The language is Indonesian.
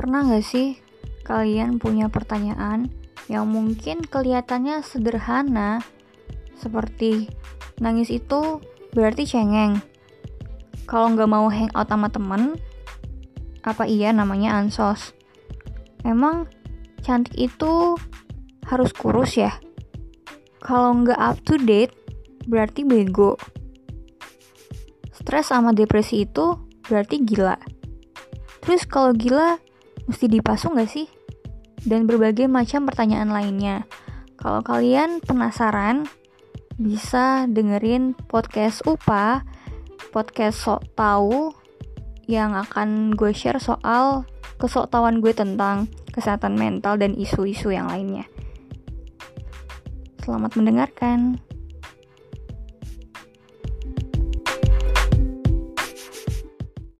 Pernah gak sih kalian punya pertanyaan yang mungkin kelihatannya sederhana seperti nangis itu berarti cengeng. Kalau nggak mau hangout sama temen, apa iya namanya ansos? Emang cantik itu harus kurus ya? Kalau nggak up to date, berarti bego. Stres sama depresi itu berarti gila. Terus kalau gila, mesti dipasung gak sih? Dan berbagai macam pertanyaan lainnya. Kalau kalian penasaran, bisa dengerin podcast UPA, podcast sok tahu yang akan gue share soal kesoktawan gue tentang kesehatan mental dan isu-isu yang lainnya. Selamat mendengarkan.